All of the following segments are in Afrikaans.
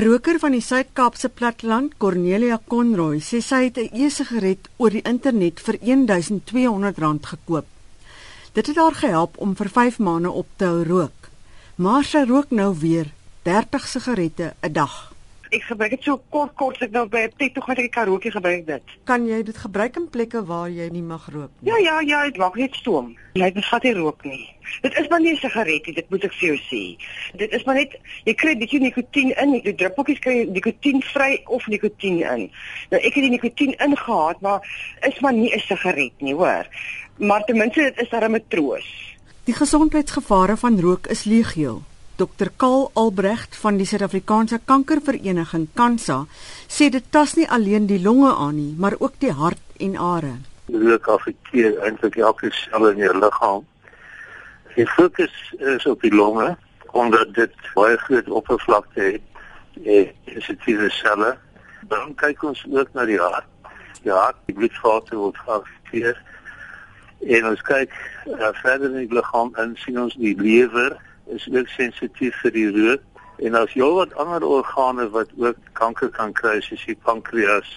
'n Roker van die Suid-Kaapse platteland, Cornelia Conroy, sê sy het 'n e-sigaret oor die internet vir R1200 gekoop. Dit het haar gehelp om vir 5 maande op te hou rook. Maar sy rook nou weer 30 sigarette 'n dag ek gebruik dit so kort kort ek nou by 'n pet toe gaan ek 'n karaoke gebruik dit. Kan jy dit gebruik in plekke waar jy nie mag rook nie? Ja ja ja, dit maak net stoom. Jy het vat nie rook nie. Dit is maar nie 'n sigaret nie, dit moet ek vir jou sê. Dit is maar net jy kry bietjie nikotien in, die druppeltjies kry nikotien vry of nikotien in. Nou ek het die nikotien ingehaat, maar is maar nie 'n sigaret nie, hoor. Maar ten minste dit is daar 'n matroos. Die gesondheidsgevare van rook is legio. Dr. Karl Albrecht van die Suid-Afrikaanse Kankervereniging Kansa sê dit tas nie alleen die longe aan nie, maar ook die hart en are. Dit affekteer eintlik elke sel in jou liggaam. Die fokus is op die longe omdat dit baie groot oppervlakte het en sensitiewe selle. Dan kyk ons ook na die hart. Die hart, die bloedvaten word geaffekteer. En ons kyk uh, verder in die liggaam en sien ons die lewer is ook sensitief vir die rook en as jy wat ander organe wat ook kanker kan kry soos die pankreas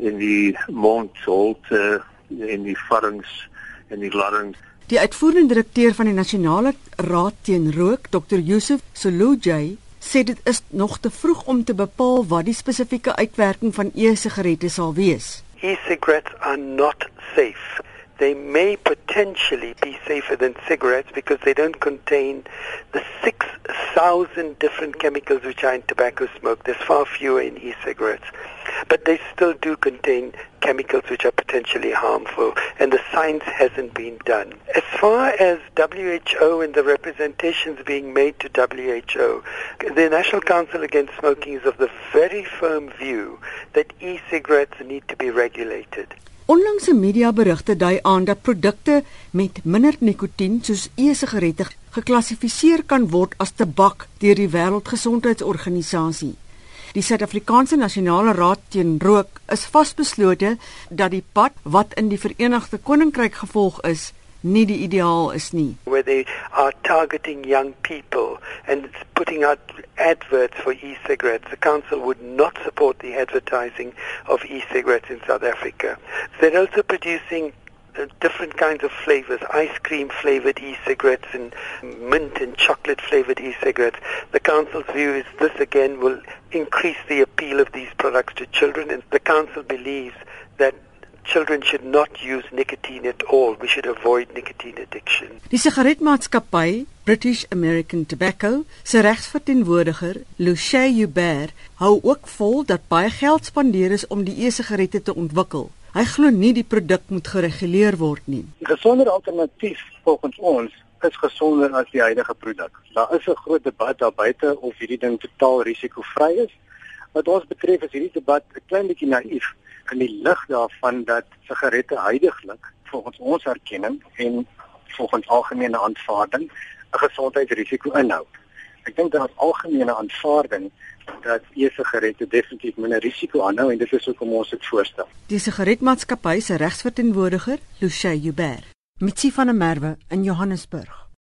en die mondholte en die varings en die larynx Die uitvoerende direkteur van die Nasionale Raad teen Rook, Dr. Yusuf Solujay, sê dit is nog te vroeg om te bepaal wat die spesifieke uitwerking van e-sigarette sal wees. E-cigarettes are not safe. They may potentially be safer than cigarettes because they don't contain the 6,000 different chemicals which are in tobacco smoke. There's far fewer in e-cigarettes. But they still do contain chemicals which are potentially harmful, and the science hasn't been done. As far as WHO and the representations being made to WHO, the National Council Against Smoking is of the very firm view that e-cigarettes need to be regulated. Onlangse mediaberigte dui aan dat produkte met minder nikotien soos e-sigarette geklassifiseer kan word as tabak deur die Wêreldgesondheidsorganisasie. Die Suid-Afrikaanse Nasionale Raad teen Rook is vasbeslote dat die pad wat in die Verenigde Koninkryk gevolg is, nie die ideaal is nie. Where they are targeting young people and putting out adverts for e-cigarettes. The council would not support the advertising of e-cigarettes in South Africa. They're also producing uh, different kinds of flavors, ice cream flavored e-cigarettes and mint and chocolate flavored e-cigarettes. The council's view is this again will increase the appeal of these products to children and the council believes that children should not use nicotine at all. We should avoid nicotine addiction. Die sigaretmaatskappy British American Tobacco se regsverteenwoordiger, Lucia Hubert, hou ook vol dat baie geld spandeer is om die e-sigarette te ontwikkel. Hy glo nie die produk moet gereguleer word nie. Die gesonder alternatief volgens ons is gesonder as die huidige produk. Daar is 'n groot debat daar buite of hierdie ding totaal risikovry is. Wat ons betref is hierdie debat 'n klein bietjie naïef in die lig daarvan dat sigarette heidaglik volgens ons erkenning en volgens algemene aanvaarding 'n gesondheidsrisiko inhou. Ek dink daar is algemene aanvaarding dat e-sigarette definitief minder risiko aanhou en dit is hoekom ons dit voorstel. Die sigaretmaatskappy se regsverteenwoordiger, Lucia Hubert, Mitsi van der Merwe in Johannesburg.